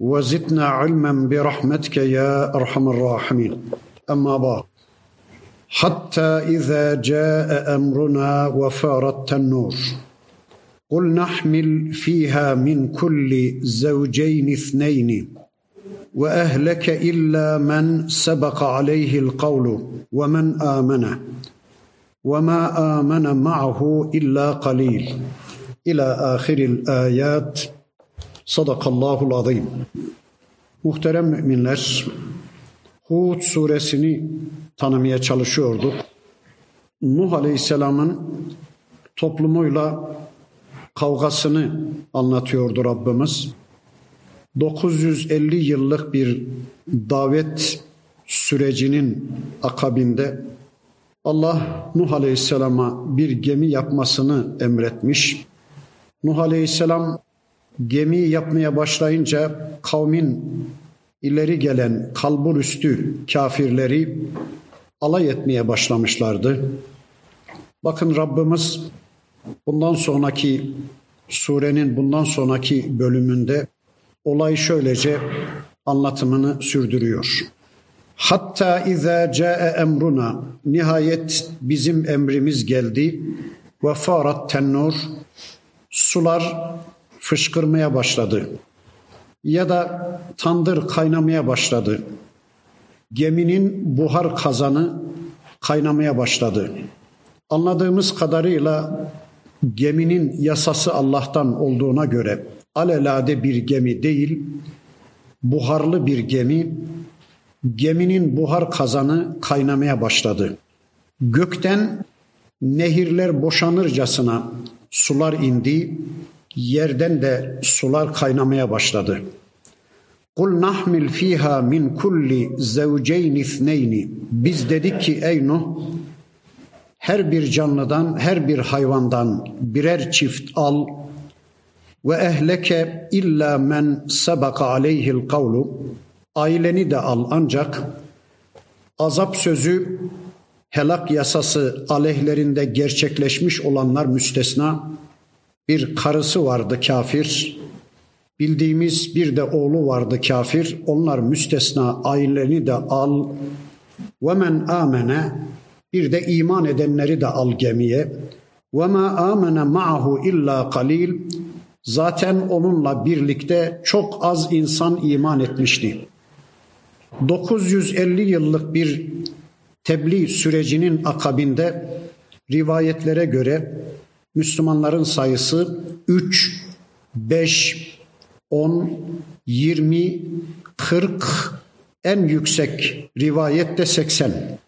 وزدنا علما برحمتك يا أرحم الراحمين. أما بعد حتى إذا جاء أمرنا وفارت النور قل نحمل فيها من كل زوجين اثنين وأهلك إلا من سبق عليه القول ومن آمن وما آمن معه إلا قليل. إلى آخر الآيات. Sadakallahul azim. Muhterem müminler, Hud suresini tanımaya çalışıyorduk. Nuh Aleyhisselam'ın toplumuyla kavgasını anlatıyordu Rabbimiz. 950 yıllık bir davet sürecinin akabinde Allah Nuh Aleyhisselam'a bir gemi yapmasını emretmiş. Nuh Aleyhisselam gemi yapmaya başlayınca kavmin ileri gelen kalbur üstü kafirleri alay etmeye başlamışlardı. Bakın Rabbimiz bundan sonraki surenin bundan sonraki bölümünde olay şöylece anlatımını sürdürüyor. Hatta izâ câe emruna nihayet bizim emrimiz geldi ve farat tennur sular fışkırmaya başladı. Ya da tandır kaynamaya başladı. Geminin buhar kazanı kaynamaya başladı. Anladığımız kadarıyla geminin yasası Allah'tan olduğuna göre alelade bir gemi değil, buharlı bir gemi, geminin buhar kazanı kaynamaya başladı. Gökten nehirler boşanırcasına sular indi, yerden de sular kaynamaya başladı. Kul nahmil fiha min kulli zevceyn ithneyni. Biz dedik ki ey Nuh her bir canlıdan, her bir hayvandan birer çift al ve ehleke illa men sabaka aleyhil kavlu aileni de al ancak azap sözü helak yasası aleyhlerinde gerçekleşmiş olanlar müstesna bir karısı vardı kafir. Bildiğimiz bir de oğlu vardı kafir. Onlar müstesna ailelerini de al. Ve men amene bir de iman edenleri de al gemiye. Ve ma amene ma'ahu illa kalil. Zaten onunla birlikte çok az insan iman etmişti. 950 yıllık bir tebliğ sürecinin akabinde rivayetlere göre Müslümanların sayısı 3, 5, 10, 20, 40, en yüksek rivayette 80.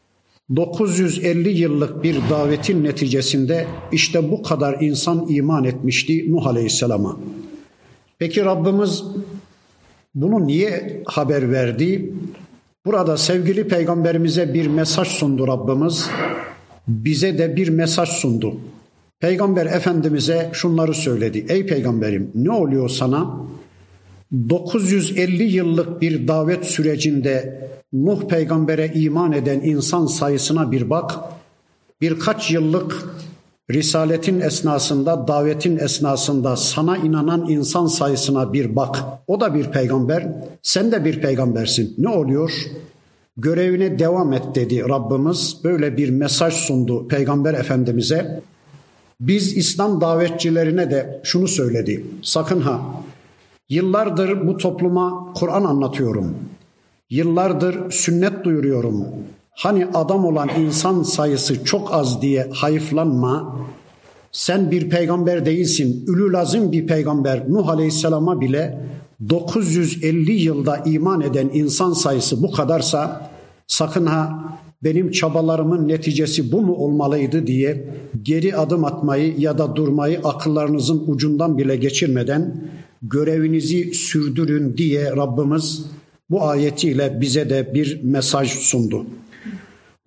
950 yıllık bir davetin neticesinde işte bu kadar insan iman etmişti Nuh Aleyhisselam'a. Peki Rabbimiz bunu niye haber verdi? Burada sevgili peygamberimize bir mesaj sundu Rabbimiz. Bize de bir mesaj sundu. Peygamber Efendimiz'e şunları söyledi. Ey peygamberim ne oluyor sana? 950 yıllık bir davet sürecinde Nuh peygambere iman eden insan sayısına bir bak. Birkaç yıllık risaletin esnasında, davetin esnasında sana inanan insan sayısına bir bak. O da bir peygamber, sen de bir peygambersin. Ne oluyor? Görevine devam et dedi Rabbimiz. Böyle bir mesaj sundu peygamber efendimize. Biz İslam davetçilerine de şunu söyledi. Sakın ha yıllardır bu topluma Kur'an anlatıyorum. Yıllardır sünnet duyuruyorum. Hani adam olan insan sayısı çok az diye hayıflanma. Sen bir peygamber değilsin. Ülü lazım bir peygamber. Nuh Aleyhisselam'a bile 950 yılda iman eden insan sayısı bu kadarsa sakın ha benim çabalarımın neticesi bu mu olmalıydı diye geri adım atmayı ya da durmayı akıllarınızın ucundan bile geçirmeden görevinizi sürdürün diye Rabbimiz bu ayetiyle bize de bir mesaj sundu.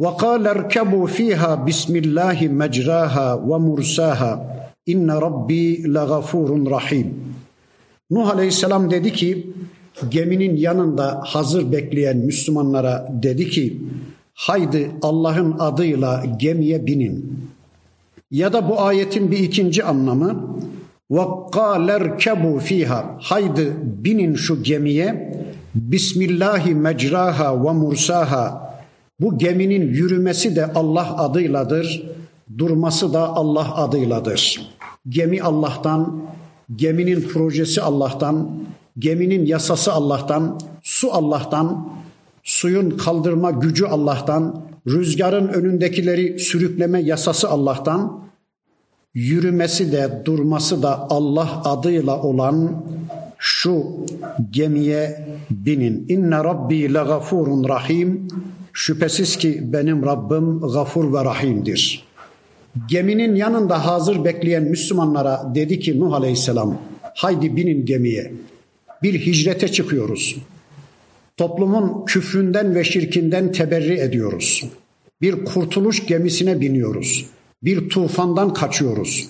وَقَالَ اَرْكَبُوا ف۪يهَا بِسْمِ اللّٰهِ مَجْرَاهَا وَمُرْسَاهَا اِنَّ رَبِّي لَغَفُورٌ رَحِيمٌ Nuh Aleyhisselam dedi ki geminin yanında hazır bekleyen Müslümanlara dedi ki haydi Allah'ın adıyla gemiye binin. Ya da bu ayetin bir ikinci anlamı وَقَالَرْكَبُوا fiha. Haydi binin şu gemiye. Bismillahi mecraha ve mursaha. Bu geminin yürümesi de Allah adıyladır. Durması da Allah adıyladır. Gemi Allah'tan, geminin projesi Allah'tan, geminin yasası Allah'tan, su Allah'tan, suyun kaldırma gücü Allah'tan, rüzgarın önündekileri sürükleme yasası Allah'tan, yürümesi de durması da Allah adıyla olan şu gemiye binin. İnne Rabbi le gafurun rahim. Şüphesiz ki benim Rabbim gafur ve rahimdir. Geminin yanında hazır bekleyen Müslümanlara dedi ki Nuh Aleyhisselam haydi binin gemiye. Bir hicrete çıkıyoruz. Toplumun küfründen ve şirkinden teberri ediyoruz. Bir kurtuluş gemisine biniyoruz. Bir tufandan kaçıyoruz.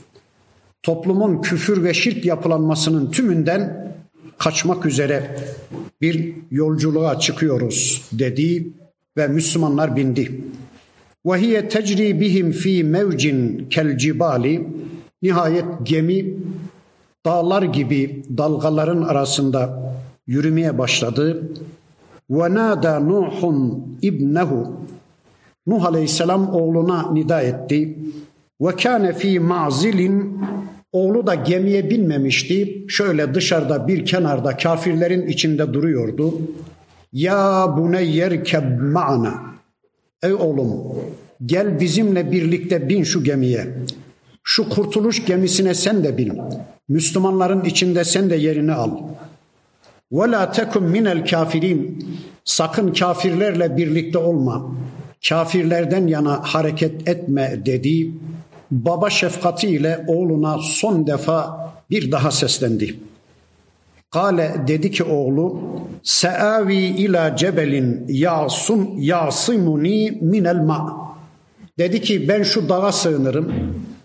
Toplumun küfür ve şirk yapılanmasının tümünden kaçmak üzere bir yolculuğa çıkıyoruz dedi ve Müslümanlar bindi. Ve hiye tecri bihim fi mevcin kel nihayet gemi dağlar gibi dalgaların arasında yürümeye başladı. Ve nada Nuhun ibnehu Nuh Aleyhisselam oğluna nida etti. Ve kâne fî ma'zilin Oğlu da gemiye binmemişti. Şöyle dışarıda bir kenarda kafirlerin içinde duruyordu. Ya buneyyer ma'na. Ey oğlum gel bizimle birlikte bin şu gemiye. Şu kurtuluş gemisine sen de bin. Müslümanların içinde sen de yerini al. Ve la tekum minel kafirin. Sakın kafirlerle birlikte olma. Kafirlerden yana hareket etme dedi baba şefkatiyle oğluna son defa bir daha seslendi. Kale dedi ki oğlu Seavi ila cebelin yasun yasimuni minel ma. Dedi ki ben şu dağa sığınırım.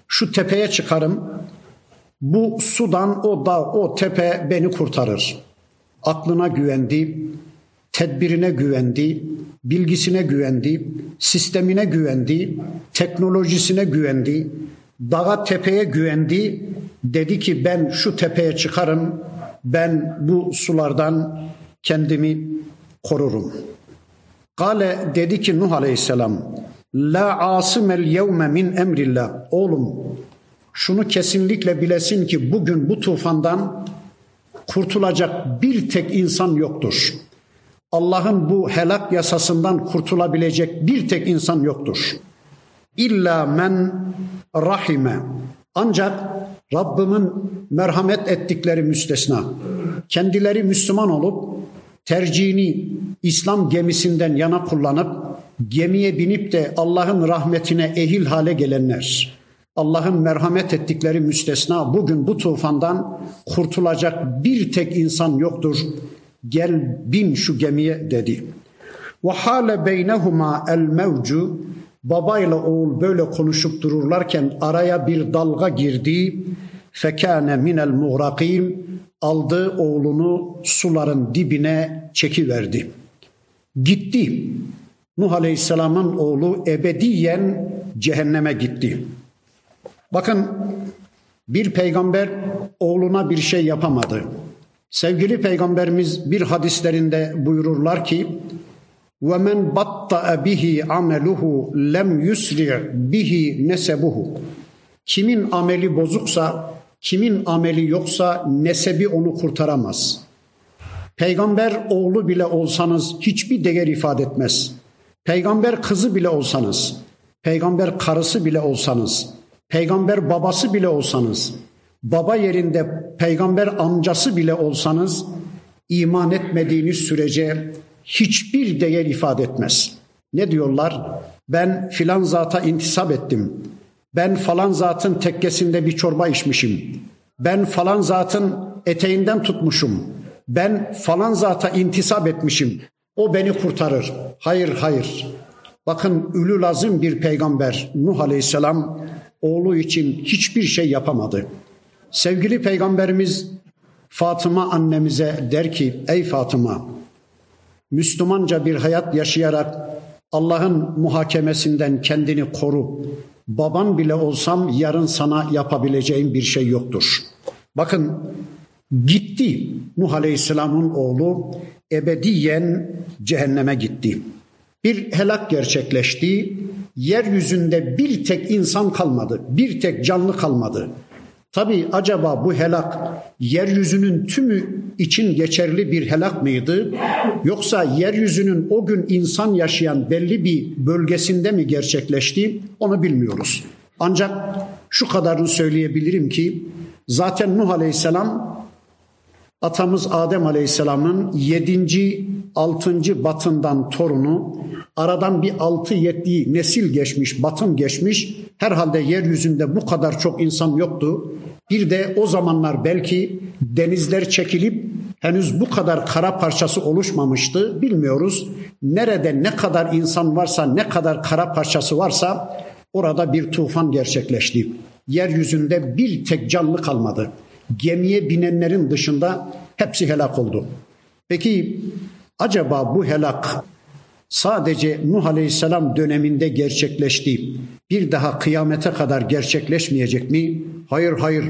Şu tepeye çıkarım. Bu sudan o dağ, o tepe beni kurtarır. Aklına güvendi, tedbirine güvendi, bilgisine güvendi, sistemine güvendi, teknolojisine güvendi, dağa tepeye güvendi. Dedi ki ben şu tepeye çıkarım, ben bu sulardan kendimi korurum. Kale dedi ki Nuh Aleyhisselam, La asimel yevme min emrillah. Oğlum şunu kesinlikle bilesin ki bugün bu tufandan kurtulacak bir tek insan yoktur.'' Allah'ın bu helak yasasından kurtulabilecek bir tek insan yoktur. İlla men rahime. Ancak Rabbimin merhamet ettikleri müstesna. Kendileri Müslüman olup tercihini İslam gemisinden yana kullanıp gemiye binip de Allah'ın rahmetine ehil hale gelenler. Allah'ın merhamet ettikleri müstesna bugün bu tufandan kurtulacak bir tek insan yoktur gel bin şu gemiye dedi. Ve hale beynehuma el mevcu babayla oğul böyle konuşup dururlarken araya bir dalga girdi. Fekane minel muğrakin aldı oğlunu suların dibine çekiverdi. Gitti. Nuh Aleyhisselam'ın oğlu ebediyen cehenneme gitti. Bakın bir peygamber oğluna bir şey yapamadı. Sevgili peygamberimiz bir hadislerinde buyururlar ki ve men batta bihi ameluhu lem yusri bihi. Kimin ameli bozuksa, kimin ameli yoksa nesebi onu kurtaramaz. Peygamber oğlu bile olsanız hiçbir değer ifade etmez. Peygamber kızı bile olsanız, peygamber karısı bile olsanız, peygamber babası bile olsanız, baba yerinde peygamber amcası bile olsanız iman etmediğiniz sürece hiçbir değer ifade etmez. Ne diyorlar? Ben filan zata intisap ettim. Ben falan zatın tekkesinde bir çorba içmişim. Ben falan zatın eteğinden tutmuşum. Ben falan zata intisap etmişim. O beni kurtarır. Hayır hayır. Bakın ülü lazım bir peygamber Nuh Aleyhisselam oğlu için hiçbir şey yapamadı. Sevgili peygamberimiz Fatıma annemize der ki ey Fatıma Müslümanca bir hayat yaşayarak Allah'ın muhakemesinden kendini koru. Baban bile olsam yarın sana yapabileceğim bir şey yoktur. Bakın gitti Nuh Aleyhisselam'ın oğlu ebediyen cehenneme gitti. Bir helak gerçekleşti. Yeryüzünde bir tek insan kalmadı. Bir tek canlı kalmadı. Tabi acaba bu helak yeryüzünün tümü için geçerli bir helak mıydı? Yoksa yeryüzünün o gün insan yaşayan belli bir bölgesinde mi gerçekleşti? Onu bilmiyoruz. Ancak şu kadarını söyleyebilirim ki zaten Nuh Aleyhisselam atamız Adem Aleyhisselam'ın yedinci, altıncı batından torunu aradan bir altı yedi nesil geçmiş, batın geçmiş. Herhalde yeryüzünde bu kadar çok insan yoktu. Bir de o zamanlar belki denizler çekilip henüz bu kadar kara parçası oluşmamıştı. Bilmiyoruz. Nerede ne kadar insan varsa, ne kadar kara parçası varsa orada bir tufan gerçekleşti. Yeryüzünde bir tek canlı kalmadı. Gemiye binenlerin dışında hepsi helak oldu. Peki acaba bu helak sadece Nuh Aleyhisselam döneminde gerçekleşti. Bir daha kıyamete kadar gerçekleşmeyecek mi? Hayır hayır.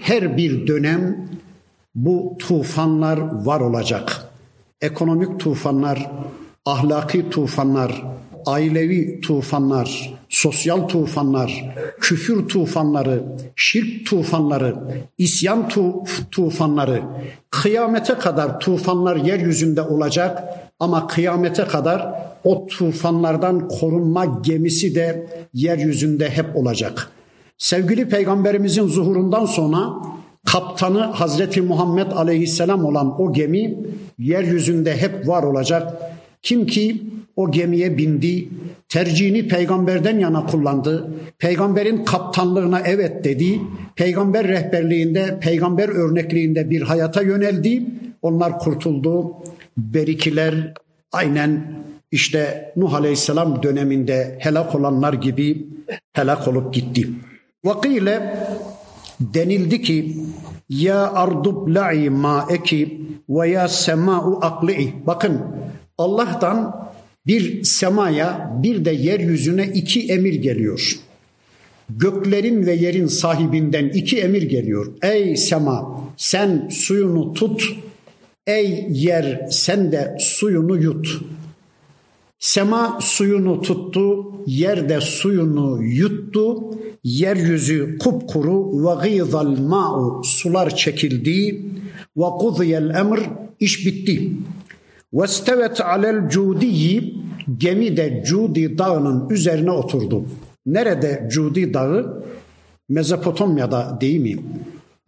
Her bir dönem bu tufanlar var olacak. Ekonomik tufanlar, ahlaki tufanlar, ailevi tufanlar, sosyal tufanlar, küfür tufanları, şirk tufanları, isyan tufanları, kıyamete kadar tufanlar yeryüzünde olacak ama kıyamete kadar o tufanlardan korunma gemisi de yeryüzünde hep olacak. Sevgili peygamberimizin zuhurundan sonra kaptanı Hazreti Muhammed aleyhisselam olan o gemi yeryüzünde hep var olacak. Kim ki o gemiye bindi, tercihini peygamberden yana kullandı, peygamberin kaptanlığına evet dedi, peygamber rehberliğinde, peygamber örnekliğinde bir hayata yöneldi, onlar kurtuldu. Berikiler aynen işte Nuh Aleyhisselam döneminde helak olanlar gibi helak olup gitti. Vakile denildi ki ya ardub la'i ma'eki ve ya sema'u akli'i. Bakın Allah'tan bir semaya bir de yeryüzüne iki emir geliyor. Göklerin ve yerin sahibinden iki emir geliyor. Ey sema sen suyunu tut. Ey yer sen de suyunu yut. Sema suyunu tuttu, yer de suyunu yuttu. Yeryüzü kupkuru ve gîzal ma'u sular çekildi ve kudiyel emr iş bitti. Ve stevet alel cudiyi gemi de Cudi dağının üzerine oturdu. Nerede Cudi dağı? Mezopotamya'da değil mi?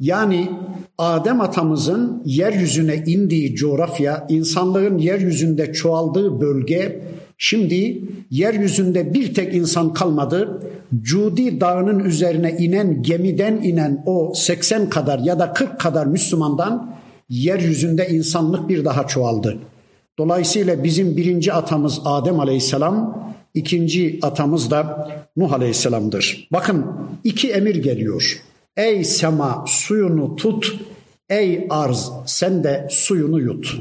Yani Adem atamızın yeryüzüne indiği coğrafya, insanlığın yeryüzünde çoğaldığı bölge, şimdi yeryüzünde bir tek insan kalmadı. Cudi dağının üzerine inen gemiden inen o 80 kadar ya da 40 kadar Müslümandan yeryüzünde insanlık bir daha çoğaldı. Dolayısıyla bizim birinci atamız Adem Aleyhisselam, ikinci atamız da Nuh Aleyhisselam'dır. Bakın iki emir geliyor. Ey sema suyunu tut, ey arz sen de suyunu yut.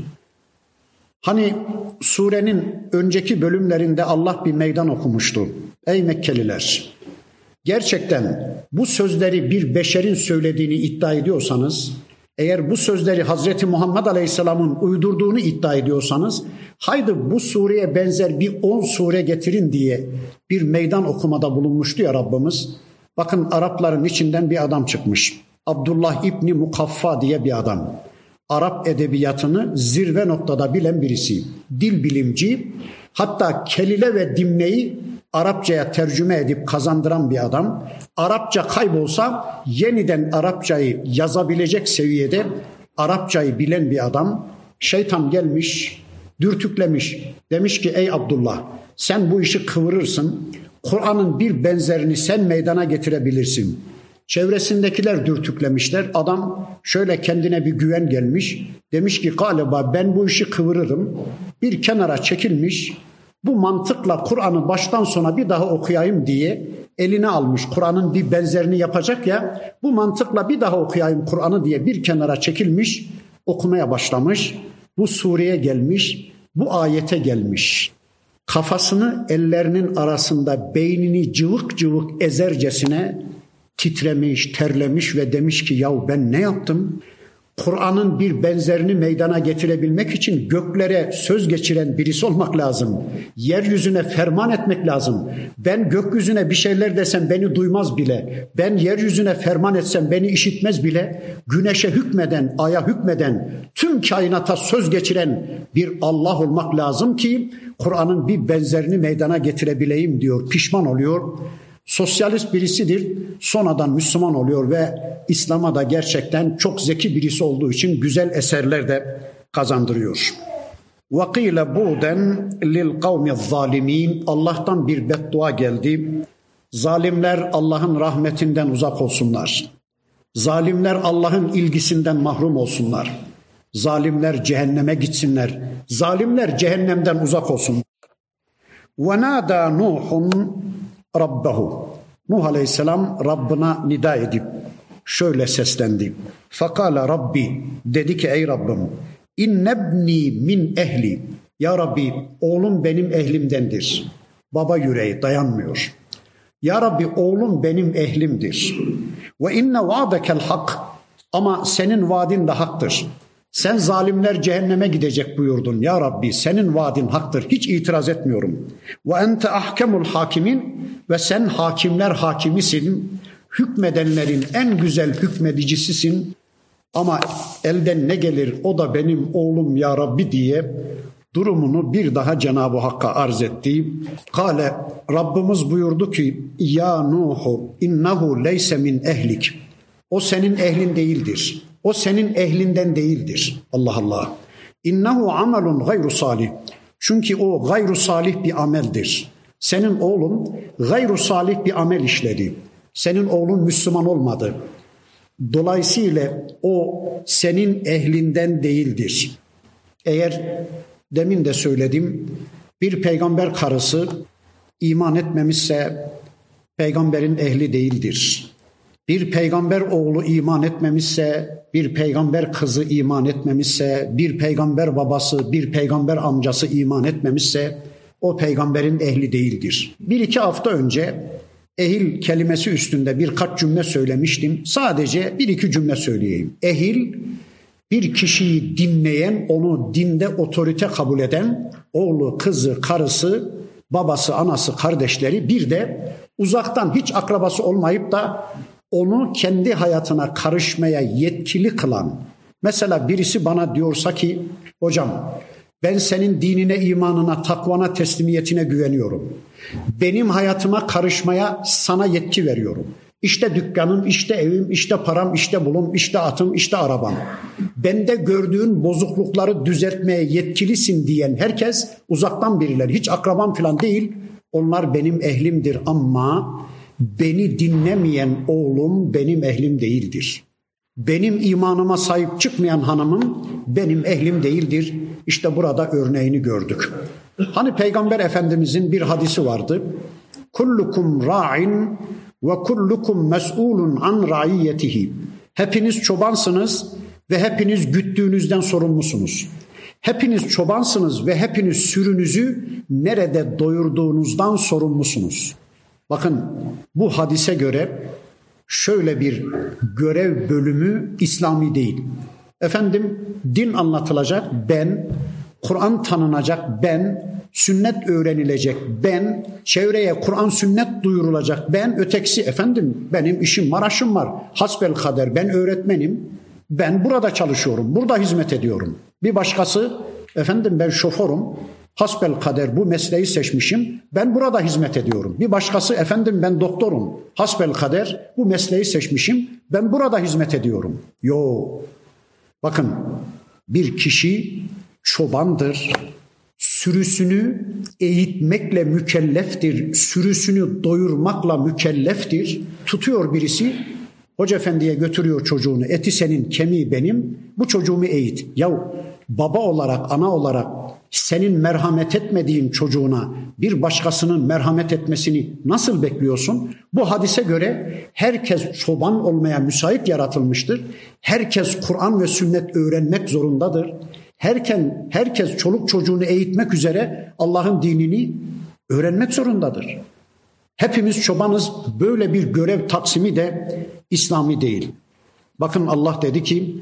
Hani surenin önceki bölümlerinde Allah bir meydan okumuştu. Ey Mekkeliler! Gerçekten bu sözleri bir beşerin söylediğini iddia ediyorsanız eğer bu sözleri Hazreti Muhammed Aleyhisselam'ın uydurduğunu iddia ediyorsanız haydi bu sureye benzer bir on sure getirin diye bir meydan okumada bulunmuştu ya Rabbimiz. Bakın Arapların içinden bir adam çıkmış. Abdullah İbni Mukaffa diye bir adam. Arap edebiyatını zirve noktada bilen birisi. Dil bilimci hatta kelile ve dimneyi Arapçaya tercüme edip kazandıran bir adam. Arapça kaybolsa yeniden Arapçayı yazabilecek seviyede Arapçayı bilen bir adam. Şeytan gelmiş, dürtüklemiş. Demiş ki ey Abdullah sen bu işi kıvırırsın. Kur'an'ın bir benzerini sen meydana getirebilirsin. Çevresindekiler dürtüklemişler. Adam şöyle kendine bir güven gelmiş. Demiş ki galiba ben bu işi kıvırırım. Bir kenara çekilmiş. Bu mantıkla Kur'an'ı baştan sona bir daha okuyayım diye eline almış. Kur'an'ın bir benzerini yapacak ya. Bu mantıkla bir daha okuyayım Kur'an'ı diye bir kenara çekilmiş. Okumaya başlamış. Bu sureye gelmiş. Bu ayete gelmiş kafasını ellerinin arasında beynini cıvık cıvık ezercesine titremiş, terlemiş ve demiş ki yahu ben ne yaptım? Kur'an'ın bir benzerini meydana getirebilmek için göklere söz geçiren birisi olmak lazım. Yeryüzüne ferman etmek lazım. Ben gökyüzüne bir şeyler desem beni duymaz bile. Ben yeryüzüne ferman etsem beni işitmez bile. Güneşe hükmeden, aya hükmeden, tüm kainata söz geçiren bir Allah olmak lazım ki Kur'an'ın bir benzerini meydana getirebileyim diyor. Pişman oluyor sosyalist birisidir. Sonradan Müslüman oluyor ve İslam'a da gerçekten çok zeki birisi olduğu için güzel eserler de kazandırıyor. وَقِيلَ بُعْدًا لِلْقَوْمِ الظَّالِم۪ينَ Allah'tan bir beddua geldi. Zalimler Allah'ın rahmetinden uzak olsunlar. Zalimler Allah'ın ilgisinden mahrum olsunlar. Zalimler cehenneme gitsinler. Zalimler cehennemden uzak olsun. وَنَادَى نُوحٌ Rabbahu. Nuh Aleyhisselam Rabbına nida edip şöyle seslendi. Fakala Rabbi dedi ki ey Rabbim innebni min ehli. Ya Rabbi oğlum benim ehlimdendir. Baba yüreği dayanmıyor. Ya Rabbi oğlum benim ehlimdir. Ve inne vaadekel hak ama senin vaadin de haktır. Sen zalimler cehenneme gidecek buyurdun ya Rabbi. Senin vaadin haktır. Hiç itiraz etmiyorum. Ve ente ahkemul hakimin ve sen hakimler hakimisin. Hükmedenlerin en güzel hükmedicisisin. Ama elden ne gelir o da benim oğlum ya Rabbi diye durumunu bir daha Cenab-ı Hakk'a arz etti. Kale Rabbimiz buyurdu ki ya Nuhu innehu leyse min ehlik. O senin ehlin değildir. O senin ehlinden değildir. Allah Allah. İnnehu amelun gayru salih. Çünkü o gayru salih bir ameldir. Senin oğlun gayru salih bir amel işledi. Senin oğlun Müslüman olmadı. Dolayısıyla o senin ehlinden değildir. Eğer demin de söyledim bir peygamber karısı iman etmemişse peygamberin ehli değildir. Bir peygamber oğlu iman etmemişse, bir peygamber kızı iman etmemişse, bir peygamber babası, bir peygamber amcası iman etmemişse o peygamberin ehli değildir. Bir iki hafta önce ehil kelimesi üstünde birkaç cümle söylemiştim. Sadece bir iki cümle söyleyeyim. Ehil bir kişiyi dinleyen, onu dinde otorite kabul eden oğlu, kızı, karısı, babası, anası, kardeşleri bir de uzaktan hiç akrabası olmayıp da onu kendi hayatına karışmaya yetkili kılan mesela birisi bana diyorsa ki hocam ben senin dinine, imanına, takvana, teslimiyetine güveniyorum. Benim hayatıma karışmaya sana yetki veriyorum. İşte dükkanım, işte evim, işte param, işte bulum, işte atım, işte arabam. Bende gördüğün bozuklukları düzeltmeye yetkilisin diyen herkes uzaktan biriler. Hiç akrabam falan değil. Onlar benim ehlimdir ama beni dinlemeyen oğlum benim ehlim değildir. Benim imanıma sahip çıkmayan hanımım benim ehlim değildir. İşte burada örneğini gördük. Hani Peygamber Efendimizin bir hadisi vardı. Kullukum ra'in ve kullukum mes'ulun an raiyetihi. Hepiniz çobansınız ve hepiniz güttüğünüzden sorumlusunuz. Hepiniz çobansınız ve hepiniz sürünüzü nerede doyurduğunuzdan sorumlusunuz. Bakın bu hadise göre şöyle bir görev bölümü İslami değil. Efendim din anlatılacak ben, Kur'an tanınacak ben, sünnet öğrenilecek ben, çevreye Kur'an sünnet duyurulacak ben, öteksi efendim benim işim var aşım var. Hasbel kader ben öğretmenim. Ben burada çalışıyorum, burada hizmet ediyorum. Bir başkası efendim ben şoförüm, Hasbel kader bu mesleği seçmişim. Ben burada hizmet ediyorum. Bir başkası efendim ben doktorum. Hasbel kader bu mesleği seçmişim. Ben burada hizmet ediyorum. Yo. Bakın bir kişi çobandır. Sürüsünü eğitmekle mükelleftir. Sürüsünü doyurmakla mükelleftir. Tutuyor birisi Hoca efendiye götürüyor çocuğunu. Eti senin, kemiği benim. Bu çocuğumu eğit. Ya baba olarak, ana olarak senin merhamet etmediğin çocuğuna bir başkasının merhamet etmesini nasıl bekliyorsun? Bu hadise göre herkes çoban olmaya müsait yaratılmıştır. Herkes Kur'an ve sünnet öğrenmek zorundadır. Herkes, herkes çoluk çocuğunu eğitmek üzere Allah'ın dinini öğrenmek zorundadır. Hepimiz çobanız. Böyle bir görev taksimi de İslami değil. Bakın Allah dedi ki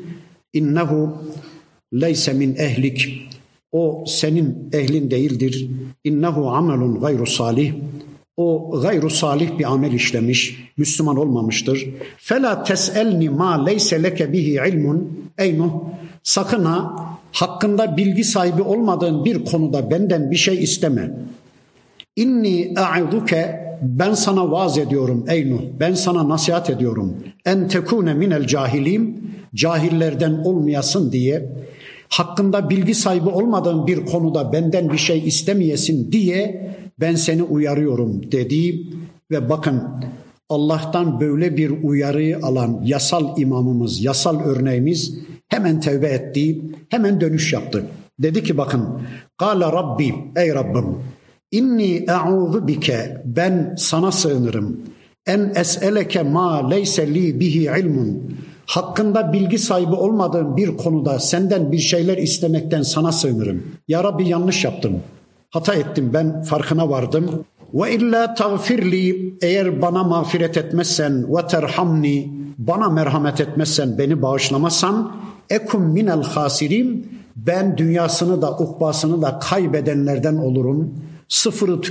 innehu leyse min ehlik o senin ehlin değildir. İnnehu amelun gayru salih. O gayru salih bir amel işlemiş, Müslüman olmamıştır. Fela tes'elni ma leyse leke bihi ilmun. Ey Nuh, sakın ha hakkında bilgi sahibi olmadığın bir konuda benden bir şey isteme. İnni a'uduke ben sana vaaz ediyorum ey Nuh. Ben sana nasihat ediyorum. En tekune minel cahilim. Cahillerden olmayasın diye hakkında bilgi sahibi olmadığın bir konuda benden bir şey istemeyesin diye ben seni uyarıyorum dedi ve bakın Allah'tan böyle bir uyarıyı alan yasal imamımız, yasal örneğimiz hemen tevbe etti, hemen dönüş yaptı. Dedi ki bakın, Kale Rabbi, ey Rabbim, inni e'udhu bike, ben sana sığınırım. En es'eleke ma leyse li bihi ilmun hakkında bilgi sahibi olmadığım bir konuda senden bir şeyler istemekten sana sığınırım. Ya Rabbi yanlış yaptım. Hata ettim ben farkına vardım. Ve illa tağfirli eğer bana mağfiret etmezsen ve terhamni bana merhamet etmezsen beni bağışlamazsan ekum minel hasirim ben dünyasını da ukbasını da kaybedenlerden olurum. Sıfırı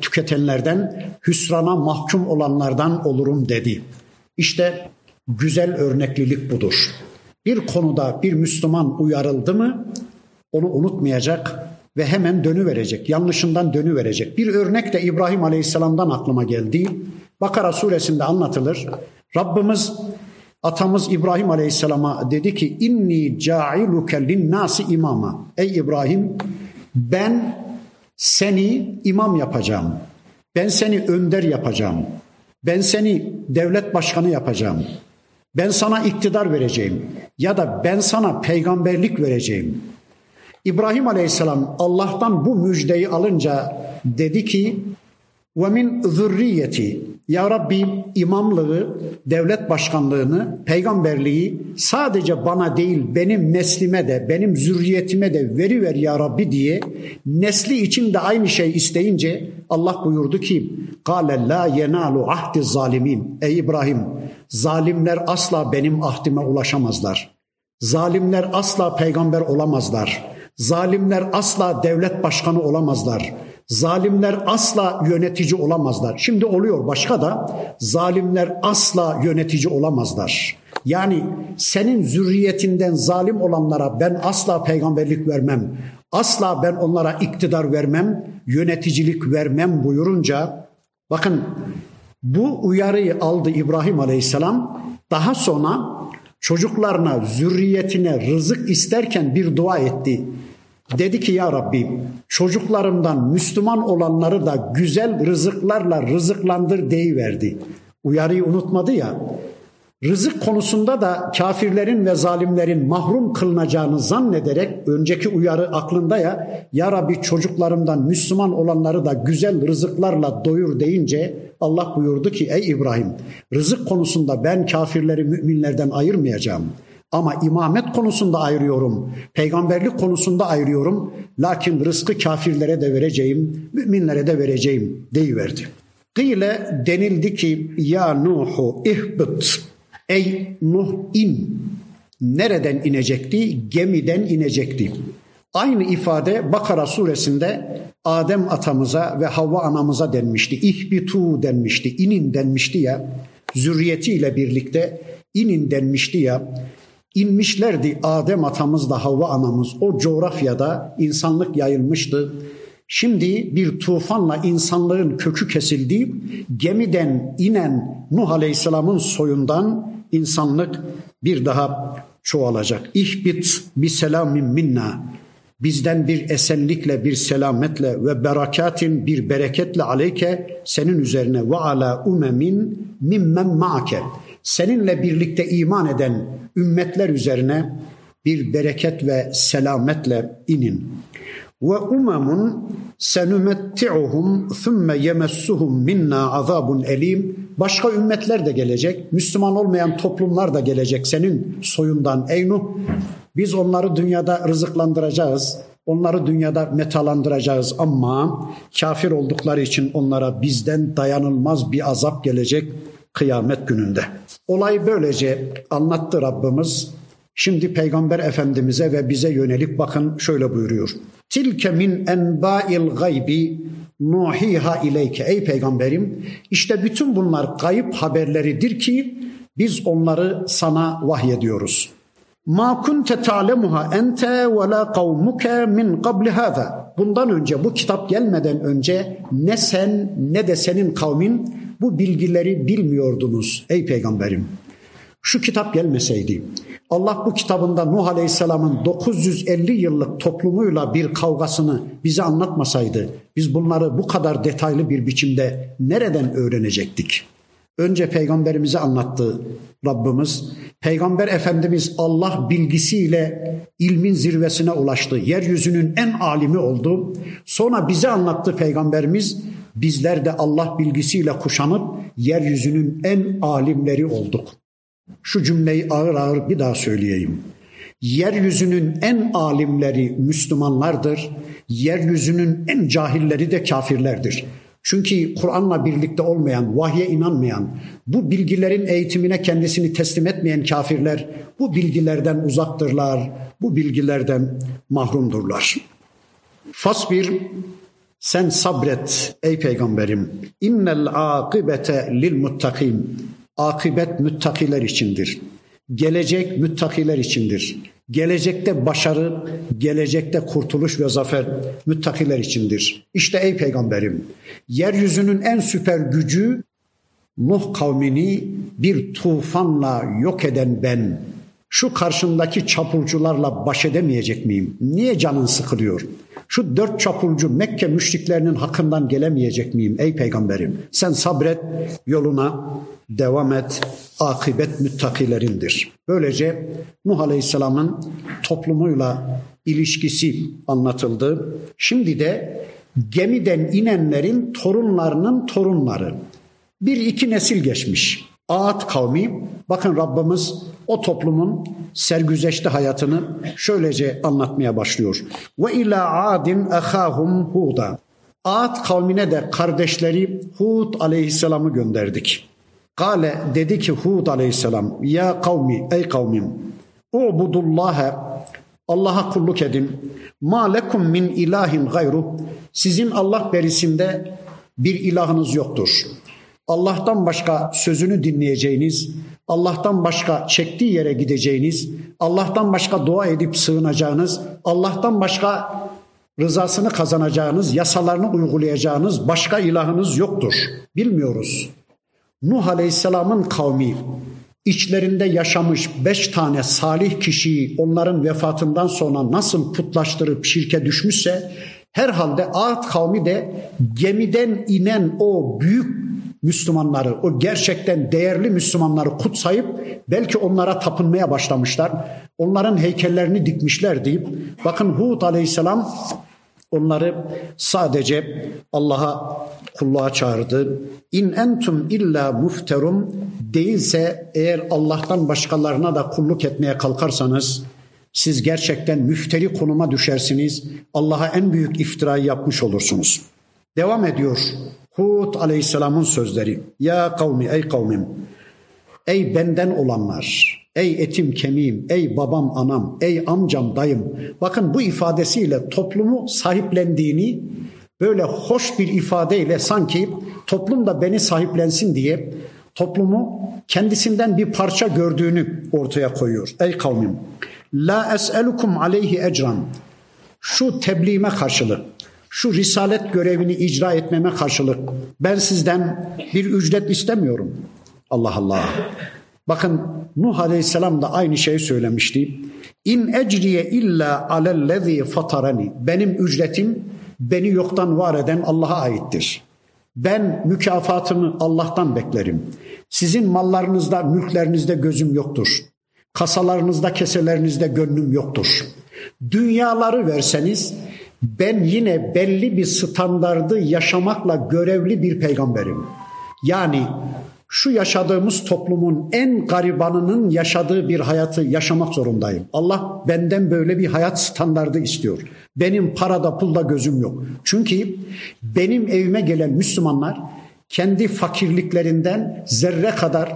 tüketenlerden, hüsrana mahkum olanlardan olurum dedi. İşte Güzel örneklilik budur. Bir konuda bir Müslüman uyarıldı mı onu unutmayacak ve hemen dönü verecek. Yanlışından dönü verecek. Bir örnek de İbrahim Aleyhisselam'dan aklıma geldi. Bakara suresinde anlatılır. Rabbimiz atamız İbrahim Aleyhisselam'a dedi ki inni ca'iluke linnasi imama. Ey İbrahim ben seni imam yapacağım. Ben seni önder yapacağım. Ben seni devlet başkanı yapacağım. Ben sana iktidar vereceğim ya da ben sana peygamberlik vereceğim. İbrahim Aleyhisselam Allah'tan bu müjdeyi alınca dedi ki ve min zürriyeti ya Rabbi imamlığı, devlet başkanlığını, peygamberliği sadece bana değil benim neslime de, benim zürriyetime de veri ver ya Rabbi diye nesli için de aynı şey isteyince Allah buyurdu ki Kale la yenalu ahdi zalimin. Ey İbrahim zalimler asla benim ahdime ulaşamazlar. Zalimler asla peygamber olamazlar. Zalimler asla devlet başkanı olamazlar. Zalimler asla yönetici olamazlar. Şimdi oluyor başka da zalimler asla yönetici olamazlar. Yani senin zürriyetinden zalim olanlara ben asla peygamberlik vermem. Asla ben onlara iktidar vermem, yöneticilik vermem buyurunca bakın bu uyarıyı aldı İbrahim Aleyhisselam. Daha sonra çocuklarına, zürriyetine rızık isterken bir dua etti. Dedi ki ya Rabbi çocuklarımdan Müslüman olanları da güzel rızıklarla rızıklandır deyiverdi. Uyarıyı unutmadı ya. Rızık konusunda da kafirlerin ve zalimlerin mahrum kılınacağını zannederek önceki uyarı aklında ya Ya Rabbi çocuklarımdan Müslüman olanları da güzel rızıklarla doyur deyince Allah buyurdu ki ey İbrahim rızık konusunda ben kafirleri müminlerden ayırmayacağım. Ama imamet konusunda ayırıyorum. Peygamberlik konusunda ayırıyorum. Lakin rızkı kafirlere de vereceğim, müminlere de vereceğim deyiverdi. Kıyle denildi ki ya Nuhu ihbıt Ey Nuh in. Nereden inecekti? Gemiden inecekti. Aynı ifade Bakara suresinde Adem atamıza ve Havva anamıza denmişti. İhbitu denmişti, inin denmişti ya. Zürriyetiyle birlikte inin denmişti ya. İnmişlerdi Adem atamızla Havva anamız. O coğrafyada insanlık yayılmıştı. Şimdi bir tufanla insanlığın kökü kesildi. Gemiden inen Nuh Aleyhisselam'ın soyundan insanlık bir daha çoğalacak. İhbit bi selamin minna. Bizden bir esenlikle, bir selametle ve berakatin bir bereketle aleyke senin üzerine ve ala umemin mimmen ma'ake seninle birlikte iman eden ümmetler üzerine bir bereket ve selametle inin. Ve umemun senumetti'uhum thumme yemessuhum minna azabun elim. Başka ümmetler de gelecek. Müslüman olmayan toplumlar da gelecek senin soyundan ey Nuh. Biz onları dünyada rızıklandıracağız. Onları dünyada metalandıracağız ama kafir oldukları için onlara bizden dayanılmaz bir azap gelecek kıyamet gününde. Olay böylece anlattı Rabbimiz. Şimdi Peygamber Efendimiz'e ve bize yönelik bakın şöyle buyuruyor. Tilke min enba'il gaybi nuhiha ileyke. Ey peygamberim işte bütün bunlar kayıp haberleridir ki biz onları sana vahyediyoruz. Ma kunte ta'lemuha ente ve la kavmuke min qabli hada. Bundan önce bu kitap gelmeden önce ne sen ne de senin kavmin bu bilgileri bilmiyordunuz ey peygamberim. Şu kitap gelmeseydi Allah bu kitabında Nuh Aleyhisselam'ın 950 yıllık toplumuyla bir kavgasını bize anlatmasaydı biz bunları bu kadar detaylı bir biçimde nereden öğrenecektik? Önce peygamberimize anlattı Rabbimiz. Peygamber Efendimiz Allah bilgisiyle ilmin zirvesine ulaştı. Yeryüzünün en alimi oldu. Sonra bize anlattı peygamberimiz. Bizler de Allah bilgisiyle kuşanıp yeryüzünün en alimleri olduk. Şu cümleyi ağır ağır bir daha söyleyeyim. Yeryüzünün en alimleri Müslümanlardır. Yeryüzünün en cahilleri de kafirlerdir. Çünkü Kur'an'la birlikte olmayan, vahye inanmayan, bu bilgilerin eğitimine kendisini teslim etmeyen kafirler bu bilgilerden uzaktırlar, bu bilgilerden mahrumdurlar. Fasbir sen sabret ey peygamberim. İnnel akibete lil muttakim. Akibet müttakiler içindir. Gelecek müttakiler içindir. Gelecekte başarı, gelecekte kurtuluş ve zafer müttakiler içindir. İşte ey peygamberim, yeryüzünün en süper gücü Nuh kavmini bir tufanla yok eden ben. Şu karşımdaki çapulcularla baş edemeyecek miyim? Niye canın sıkılıyor? Şu dört çapulcu Mekke müşriklerinin hakkından gelemeyecek miyim ey peygamberim? Sen sabret, yoluna devam et. Akibet müttakilerindir. Böylece Nuh Aleyhisselam'ın toplumuyla ilişkisi anlatıldı. Şimdi de gemiden inenlerin torunlarının torunları. Bir iki nesil geçmiş. Ağat kavmi, bakın Rabbimiz o toplumun sergüzeşte hayatını şöylece anlatmaya başlıyor. Ve ila adin ahahum huda. Ağat kavmine de kardeşleri Hud aleyhisselamı gönderdik. Kale dedi ki Hud aleyhisselam ya kavmi ey kavmim ubudullaha Allah'a kulluk edin. Ma lekum min ilahin gayru. Sizin Allah berisinde bir ilahınız yoktur. Allah'tan başka sözünü dinleyeceğiniz, Allah'tan başka çektiği yere gideceğiniz, Allah'tan başka dua edip sığınacağınız, Allah'tan başka rızasını kazanacağınız, yasalarını uygulayacağınız başka ilahınız yoktur. Bilmiyoruz. Nuh Aleyhisselam'ın kavmi içlerinde yaşamış beş tane salih kişiyi onların vefatından sonra nasıl putlaştırıp şirke düşmüşse herhalde Ad kavmi de gemiden inen o büyük Müslümanları, o gerçekten değerli Müslümanları kutsayıp belki onlara tapınmaya başlamışlar. Onların heykellerini dikmişler deyip bakın Hud aleyhisselam onları sadece Allah'a kulluğa çağırdı. İn entum illa mufterum değilse eğer Allah'tan başkalarına da kulluk etmeye kalkarsanız siz gerçekten müfteri konuma düşersiniz. Allah'a en büyük iftirayı yapmış olursunuz. Devam ediyor Hud aleyhisselamın sözleri. Ya kavmi ey kavmim. Ey benden olanlar. Ey etim kemiğim, ey babam anam, ey amcam dayım. Bakın bu ifadesiyle toplumu sahiplendiğini böyle hoş bir ifadeyle sanki toplum da beni sahiplensin diye toplumu kendisinden bir parça gördüğünü ortaya koyuyor. Ey kavmim la es'elukum aleyhi ecran şu tebliğime karşılık şu risalet görevini icra etmeme karşılık ben sizden bir ücret istemiyorum. Allah Allah. Bakın Nuh Aleyhisselam da aynı şeyi söylemişti. İn ecriye illa alellezî fatarani. Benim ücretim beni yoktan var eden Allah'a aittir. Ben mükafatımı Allah'tan beklerim. Sizin mallarınızda, mülklerinizde gözüm yoktur. Kasalarınızda, keselerinizde gönlüm yoktur. Dünyaları verseniz ben yine belli bir standardı yaşamakla görevli bir peygamberim. Yani şu yaşadığımız toplumun en garibanının yaşadığı bir hayatı yaşamak zorundayım. Allah benden böyle bir hayat standardı istiyor. Benim parada pulda gözüm yok. Çünkü benim evime gelen Müslümanlar kendi fakirliklerinden zerre kadar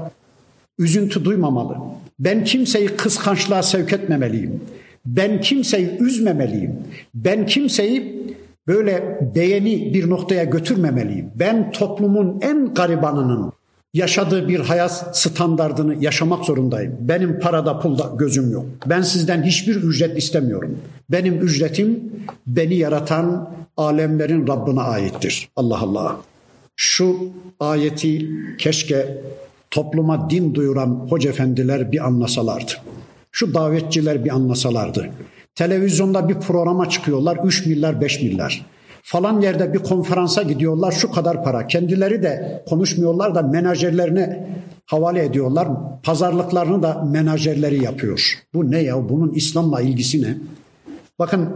üzüntü duymamalı. Ben kimseyi kıskançlığa sevk etmemeliyim. Ben kimseyi üzmemeliyim. Ben kimseyi böyle beğeni bir noktaya götürmemeliyim. Ben toplumun en garibanının yaşadığı bir hayat standardını yaşamak zorundayım. Benim parada pulda gözüm yok. Ben sizden hiçbir ücret istemiyorum. Benim ücretim beni yaratan alemlerin Rabbine aittir. Allah Allah. Şu ayeti keşke topluma din duyuran hoca efendiler bir anlasalardı. Şu davetçiler bir anlasalardı. Televizyonda bir programa çıkıyorlar 3 milyar 5 milyar. Falan yerde bir konferansa gidiyorlar şu kadar para. Kendileri de konuşmuyorlar da menajerlerine havale ediyorlar. Pazarlıklarını da menajerleri yapıyor. Bu ne ya? Bunun İslam'la ilgisi ne? Bakın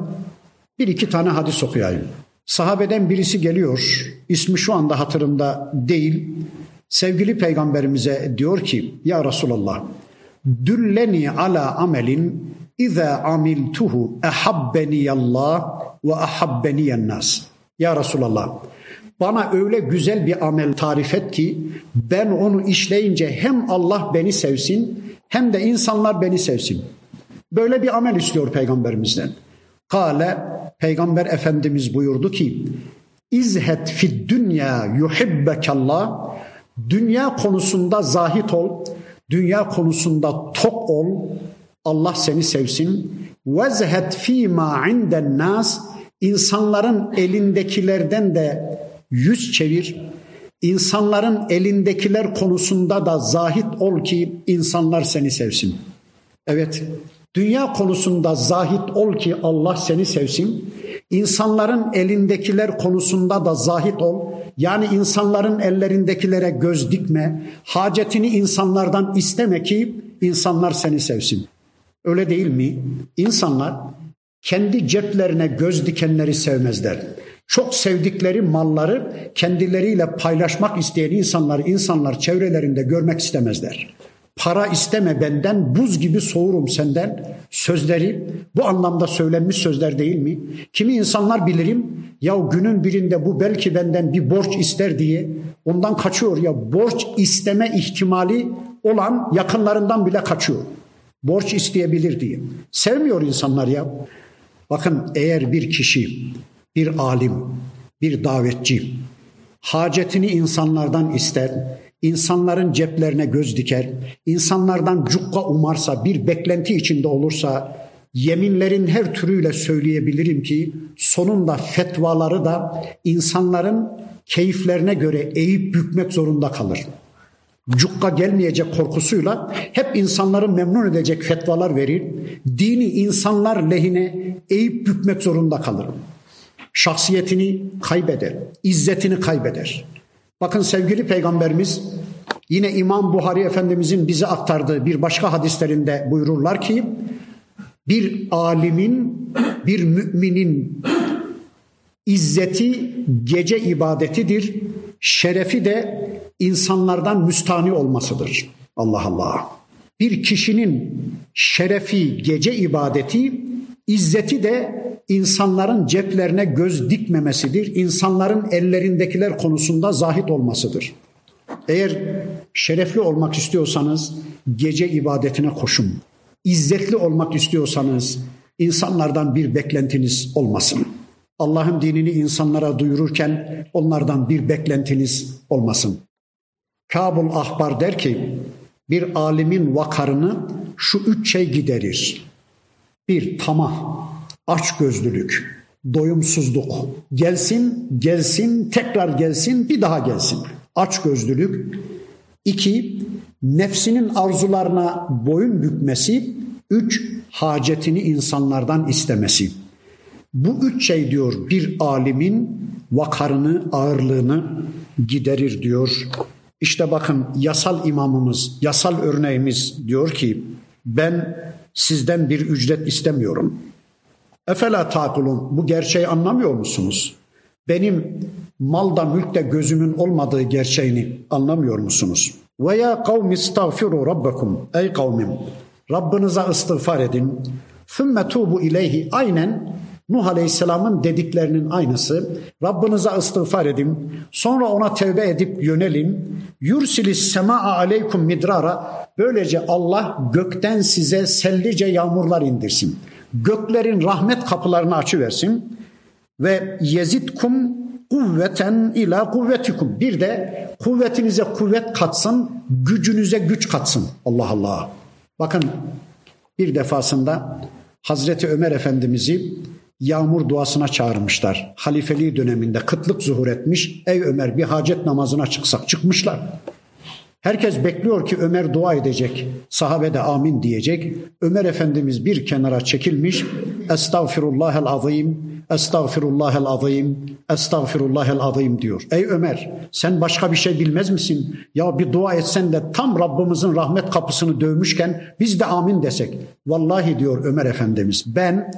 bir iki tane hadis okuyayım. Sahabeden birisi geliyor. İsmi şu anda hatırımda değil. Sevgili peygamberimize diyor ki ya Resulallah dülleni ala amelin İza amiltuhu Allah ve ahabbeni nas. Ya Resulallah bana öyle güzel bir amel tarif et ki ben onu işleyince hem Allah beni sevsin hem de insanlar beni sevsin. Böyle bir amel istiyor peygamberimizden. Kale peygamber efendimiz buyurdu ki İzhet fid dünya yuhibbekallah Dünya konusunda zahit ol, dünya konusunda tok ol, Allah seni sevsin. Vezhet fîmâ inden nas insanların elindekilerden de yüz çevir. İnsanların elindekiler konusunda da zahit ol ki insanlar seni sevsin. Evet, dünya konusunda zahit ol ki Allah seni sevsin. İnsanların elindekiler konusunda da zahit ol. Yani insanların ellerindekilere göz dikme. Hacetini insanlardan isteme ki insanlar seni sevsin. Öyle değil mi? İnsanlar kendi ceplerine göz dikenleri sevmezler. Çok sevdikleri malları kendileriyle paylaşmak isteyen insanları insanlar çevrelerinde görmek istemezler. Para isteme benden, buz gibi soğurum senden. Sözleri bu anlamda söylenmiş sözler değil mi? Kimi insanlar bilirim ya günün birinde bu belki benden bir borç ister diye ondan kaçıyor ya borç isteme ihtimali olan yakınlarından bile kaçıyor borç isteyebilir diye. Sevmiyor insanlar ya. Bakın eğer bir kişi, bir alim, bir davetçi hacetini insanlardan ister, insanların ceplerine göz diker, insanlardan cukka umarsa, bir beklenti içinde olursa yeminlerin her türüyle söyleyebilirim ki sonunda fetvaları da insanların keyiflerine göre eğip bükmek zorunda kalır cukka gelmeyecek korkusuyla hep insanları memnun edecek fetvalar verir. Dini insanlar lehine eğip bükmek zorunda kalır. Şahsiyetini kaybeder, izzetini kaybeder. Bakın sevgili peygamberimiz yine İmam Buhari Efendimizin bize aktardığı bir başka hadislerinde buyururlar ki bir alimin, bir müminin izzeti gece ibadetidir, şerefi de insanlardan müstani olmasıdır. Allah Allah. Bir kişinin şerefi gece ibadeti, izzeti de insanların ceplerine göz dikmemesidir. İnsanların ellerindekiler konusunda zahit olmasıdır. Eğer şerefli olmak istiyorsanız gece ibadetine koşun. İzzetli olmak istiyorsanız insanlardan bir beklentiniz olmasın. Allah'ın dinini insanlara duyururken onlardan bir beklentiniz olmasın. Kabul Ahbar der ki bir alimin vakarını şu üç şey giderir. Bir tamah, açgözlülük, doyumsuzluk. Gelsin, gelsin, tekrar gelsin, bir daha gelsin. Açgözlülük. İki, nefsinin arzularına boyun bükmesi. Üç, hacetini insanlardan istemesi. Bu üç şey diyor bir alimin vakarını, ağırlığını giderir diyor İşte bakın yasal imamımız, yasal örneğimiz diyor ki ben sizden bir ücret istemiyorum. Efela takulun bu gerçeği anlamıyor musunuz? Benim malda mülkte gözümün olmadığı gerçeğini anlamıyor musunuz? Ve ya kavmi istağfiru rabbakum. Ey kavmim Rabbinize istiğfar edin. Sümme tubu ileyhi aynen Nuh Aleyhisselam'ın dediklerinin aynısı. Rabbinize istiğfar edin. Sonra ona tevbe edip yönelin. Yursilis semaa aleykum midrara. Böylece Allah gökten size sellice yağmurlar indirsin. Göklerin rahmet kapılarını açıversin. Ve yezidkum kuvveten ila kuvvetikum. Bir de kuvvetinize kuvvet katsın, gücünüze güç katsın. Allah Allah. Bakın bir defasında Hazreti Ömer Efendimiz'i yağmur duasına çağırmışlar. Halifeliği döneminde kıtlık zuhur etmiş. Ey Ömer bir hacet namazına çıksak çıkmışlar. Herkes bekliyor ki Ömer dua edecek. Sahabe de amin diyecek. Ömer Efendimiz bir kenara çekilmiş. Estağfirullahel azim, estağfirullahel azim, estağfirullahel azim diyor. Ey Ömer sen başka bir şey bilmez misin? Ya bir dua etsen de tam Rabbimizin rahmet kapısını dövmüşken biz de amin desek. Vallahi diyor Ömer Efendimiz ben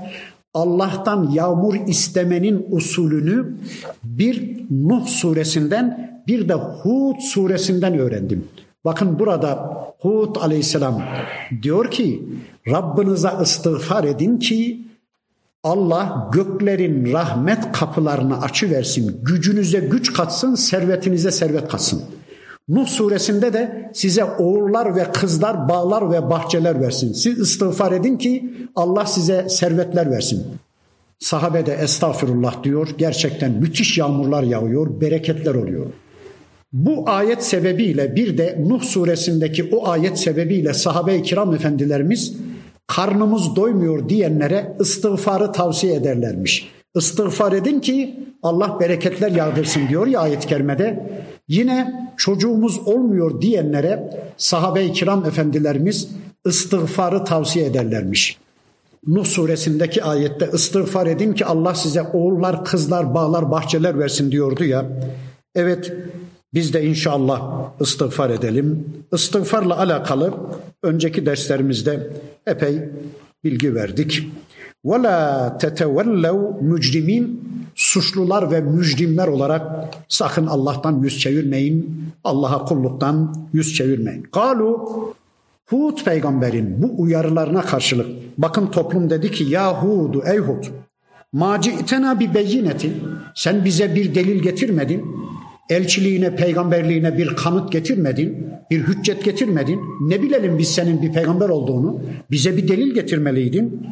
Allah'tan yağmur istemenin usulünü bir Nuh suresinden bir de Hud suresinden öğrendim. Bakın burada Hud aleyhisselam diyor ki Rabbinize istiğfar edin ki Allah göklerin rahmet kapılarını açıversin, gücünüze güç katsın, servetinize servet katsın. Nuh suresinde de size oğullar ve kızlar, bağlar ve bahçeler versin. Siz istiğfar edin ki Allah size servetler versin. Sahabe de estağfurullah diyor. Gerçekten müthiş yağmurlar yağıyor, bereketler oluyor. Bu ayet sebebiyle bir de Nuh suresindeki o ayet sebebiyle sahabe-i kiram efendilerimiz karnımız doymuyor diyenlere istiğfarı tavsiye ederlermiş. İstiğfar edin ki Allah bereketler yağdırsın diyor ya ayet-i kerimede. Yine çocuğumuz olmuyor diyenlere sahabe-i kiram efendilerimiz istiğfarı tavsiye ederlermiş. Nuh suresindeki ayette istiğfar edin ki Allah size oğullar, kızlar, bağlar, bahçeler versin diyordu ya. Evet biz de inşallah istiğfar edelim. İstiğfarla alakalı önceki derslerimizde epey bilgi verdik. Ve la tetevellev mücrimin suçlular ve mücrimler olarak sakın Allah'tan yüz çevirmeyin. Allah'a kulluktan yüz çevirmeyin. Kalu Hud peygamberin bu uyarılarına karşılık bakın toplum dedi ki ya Hud'u ey Hud maci itena bir beyineti sen bize bir delil getirmedin elçiliğine, peygamberliğine bir kanıt getirmedin, bir hüccet getirmedin. Ne bilelim biz senin bir peygamber olduğunu? Bize bir delil getirmeliydin.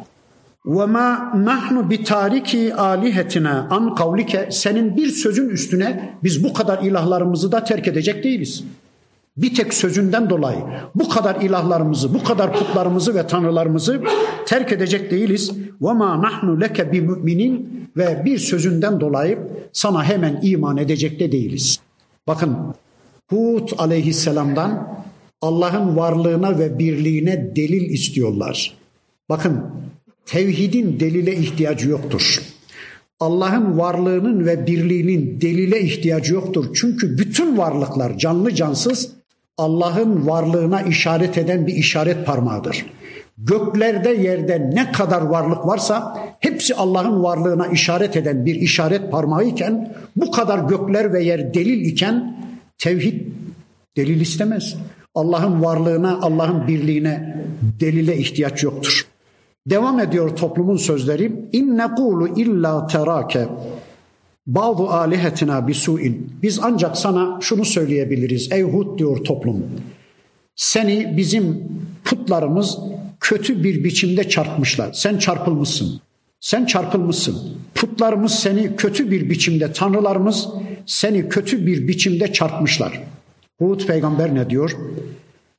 Ve ma nahnu bi tariki alihetina an kavlike senin bir sözün üstüne biz bu kadar ilahlarımızı da terk edecek değiliz. Bir tek sözünden dolayı bu kadar ilahlarımızı, bu kadar putlarımızı ve tanrılarımızı terk edecek değiliz. Ve ma nahnu leke bi müminin ve bir sözünden dolayı sana hemen iman edecek de değiliz. Bakın Hud aleyhisselamdan Allah'ın varlığına ve birliğine delil istiyorlar. Bakın tevhidin delile ihtiyacı yoktur. Allah'ın varlığının ve birliğinin delile ihtiyacı yoktur. Çünkü bütün varlıklar canlı cansız Allah'ın varlığına işaret eden bir işaret parmağıdır. Göklerde yerde ne kadar varlık varsa hepsi Allah'ın varlığına işaret eden bir işaret parmağı iken bu kadar gökler ve yer delil iken tevhid delil istemez. Allah'ın varlığına, Allah'ın birliğine delile ihtiyaç yoktur. Devam ediyor toplumun sözleri. İnne kulu illa terake bazı alihetina bisuin. Biz ancak sana şunu söyleyebiliriz. Ey Hud diyor toplum. Seni bizim putlarımız kötü bir biçimde çarpmışlar. Sen çarpılmışsın. Sen çarpılmışsın. Putlarımız seni kötü bir biçimde, tanrılarımız seni kötü bir biçimde çarpmışlar. Hud peygamber ne diyor?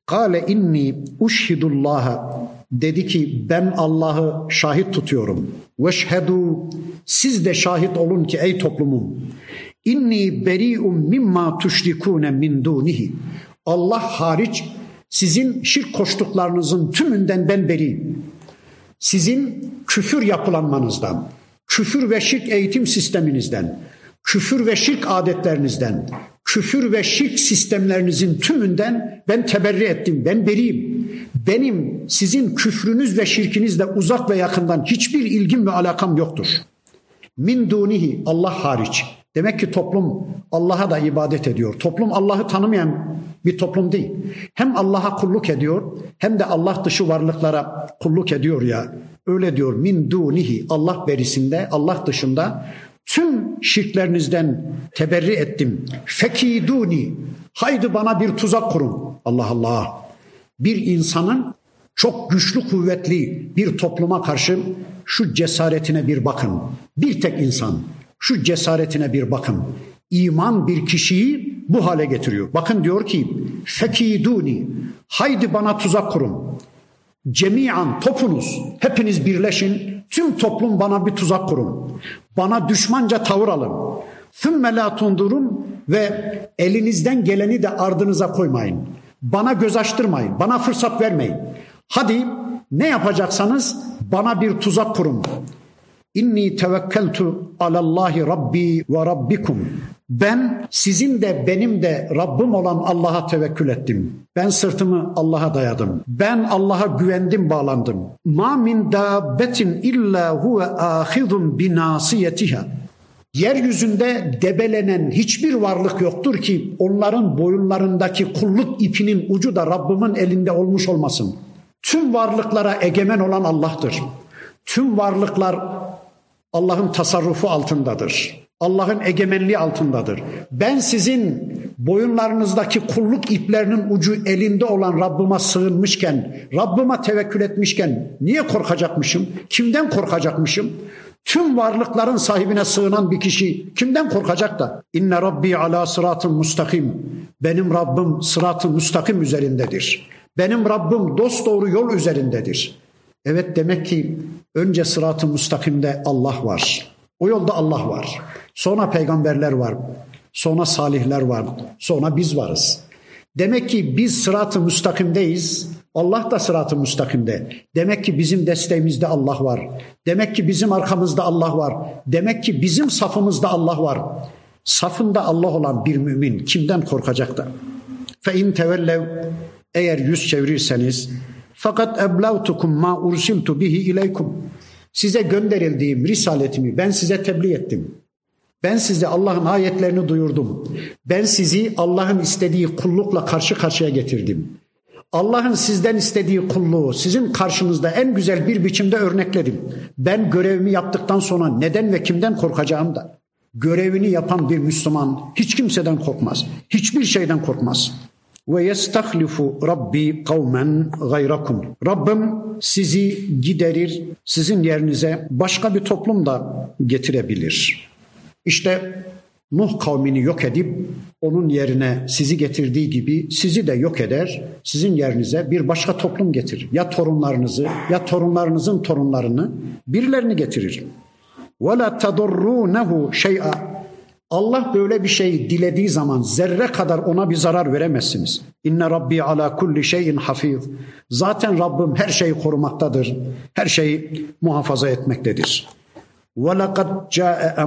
Kale inni uşhidullaha dedi ki ben Allah'ı şahit tutuyorum. Veşhedu siz de şahit olun ki ey toplumum. İnni beri'um mimma tuşrikune min dunihi. Allah hariç sizin şirk koştuklarınızın tümünden ben beriyim. Sizin küfür yapılanmanızdan, küfür ve şirk eğitim sisteminizden, küfür ve şirk adetlerinizden, küfür ve şirk sistemlerinizin tümünden ben teberri ettim, ben beriyim. Benim sizin küfrünüz ve şirkinizle uzak ve yakından hiçbir ilgim ve alakam yoktur. Min dunihi Allah hariç. Demek ki toplum Allah'a da ibadet ediyor. Toplum Allah'ı tanımayan bir toplum değil. Hem Allah'a kulluk ediyor hem de Allah dışı varlıklara kulluk ediyor ya. Öyle diyor min dunihi Allah berisinde Allah dışında tüm şirklerinizden teberri ettim. Fekiduni haydi bana bir tuzak kurun. Allah Allah. Bir insanın çok güçlü kuvvetli bir topluma karşı şu cesaretine bir bakın. Bir tek insan şu cesaretine bir bakın. İman bir kişiyi bu hale getiriyor. Bakın diyor ki fekiduni haydi bana tuzak kurun. Cemiyan topunuz hepiniz birleşin tüm toplum bana bir tuzak kurun. Bana düşmanca tavır alın. Thümme la tundurun ve elinizden geleni de ardınıza koymayın. Bana göz açtırmayın. Bana fırsat vermeyin. Hadi ne yapacaksanız bana bir tuzak kurun. İnni tevekkeltu alallahi rabbi ve rabbikum. Ben sizin de benim de Rabbim olan Allah'a tevekkül ettim. Ben sırtımı Allah'a dayadım. Ben Allah'a güvendim, bağlandım. Ma min dabbetin illa huve ahidun binasiyetiha. Yeryüzünde debelenen hiçbir varlık yoktur ki onların boyunlarındaki kulluk ipinin ucu da Rabbimin elinde olmuş olmasın. Tüm varlıklara egemen olan Allah'tır. Tüm varlıklar Allah'ın tasarrufu altındadır. Allah'ın egemenliği altındadır. Ben sizin boyunlarınızdaki kulluk iplerinin ucu elinde olan Rabbime sığınmışken, Rabbime tevekkül etmişken niye korkacakmışım? Kimden korkacakmışım? Tüm varlıkların sahibine sığınan bir kişi kimden korkacak da? İnne Rabbi ala sıratın mustakim. Benim Rabbim sıratı müstakim üzerindedir. Benim Rabbim dost doğru yol üzerindedir. Evet demek ki önce sırat-ı müstakimde Allah var. O yolda Allah var. Sonra peygamberler var. Sonra salihler var. Sonra biz varız. Demek ki biz sırat-ı müstakimdeyiz. Allah da sırat-ı müstakimde. Demek ki bizim desteğimizde Allah var. Demek ki bizim arkamızda Allah var. Demek ki bizim safımızda Allah var. Safında Allah olan bir mümin kimden korkacak da? Fe in tevellev eğer yüz çevirirseniz fakat eblavtukum ma ursiltu bihi ileykum. Size gönderildiğim risaletimi ben size tebliğ ettim. Ben size Allah'ın ayetlerini duyurdum. Ben sizi Allah'ın istediği kullukla karşı karşıya getirdim. Allah'ın sizden istediği kulluğu sizin karşınızda en güzel bir biçimde örnekledim. Ben görevimi yaptıktan sonra neden ve kimden korkacağım da. Görevini yapan bir Müslüman hiç kimseden korkmaz. Hiçbir şeyden korkmaz ve yestahlifu rabbi kavmen gayrakum. Rabbim sizi giderir, sizin yerinize başka bir toplum da getirebilir. İşte Nuh kavmini yok edip onun yerine sizi getirdiği gibi sizi de yok eder, sizin yerinize bir başka toplum getirir. Ya torunlarınızı ya torunlarınızın torunlarını birilerini getirir. وَلَا تَضُرُّونَهُ شَيْئًا Allah böyle bir şey dilediği zaman zerre kadar ona bir zarar veremezsiniz. İnne Rabbi ala kulli şeyin hafiz. Zaten Rabbim her şeyi korumaktadır. Her şeyi muhafaza etmektedir. Ve lekad ca'e.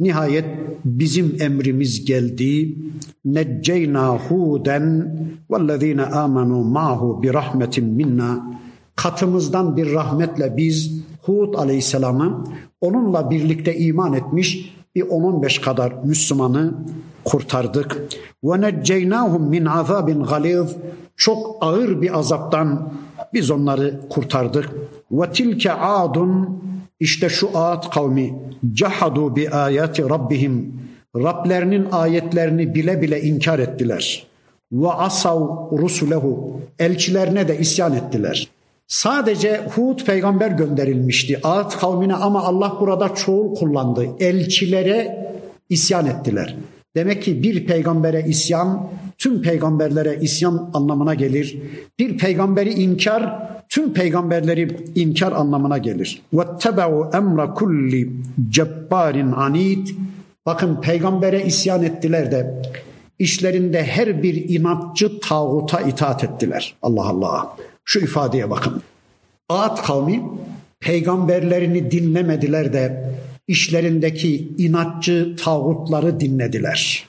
Nihayet bizim emrimiz geldi. Necceyna huden vellezine amenu ma'hu bi rahmetin minna. Katımızdan bir rahmetle biz Hud aleyhisselamı onunla birlikte iman etmiş bir 10-15 kadar Müslümanı kurtardık. Ve necceynahum min azabin galiz. Çok ağır bir azaptan biz onları kurtardık. Ve tilke adun işte şu Ad kavmi cahadu bi ayati rabbihim Rablerinin ayetlerini bile bile inkar ettiler. Ve asav rusulehu elçilerine de isyan ettiler. Sadece Hud peygamber gönderilmişti Ad kavmine ama Allah burada çoğul kullandı. Elçilere isyan ettiler. Demek ki bir peygambere isyan tüm peygamberlere isyan anlamına gelir. Bir peygamberi inkar tüm peygamberleri inkar anlamına gelir. Vettebeu emra kulli cebbarin anid. Bakın peygambere isyan ettiler de işlerinde her bir inatçı tağuta itaat ettiler. Allah Allah. Şu ifadeye bakın. Ad kavmi peygamberlerini dinlemediler de işlerindeki inatçı tağutları dinlediler.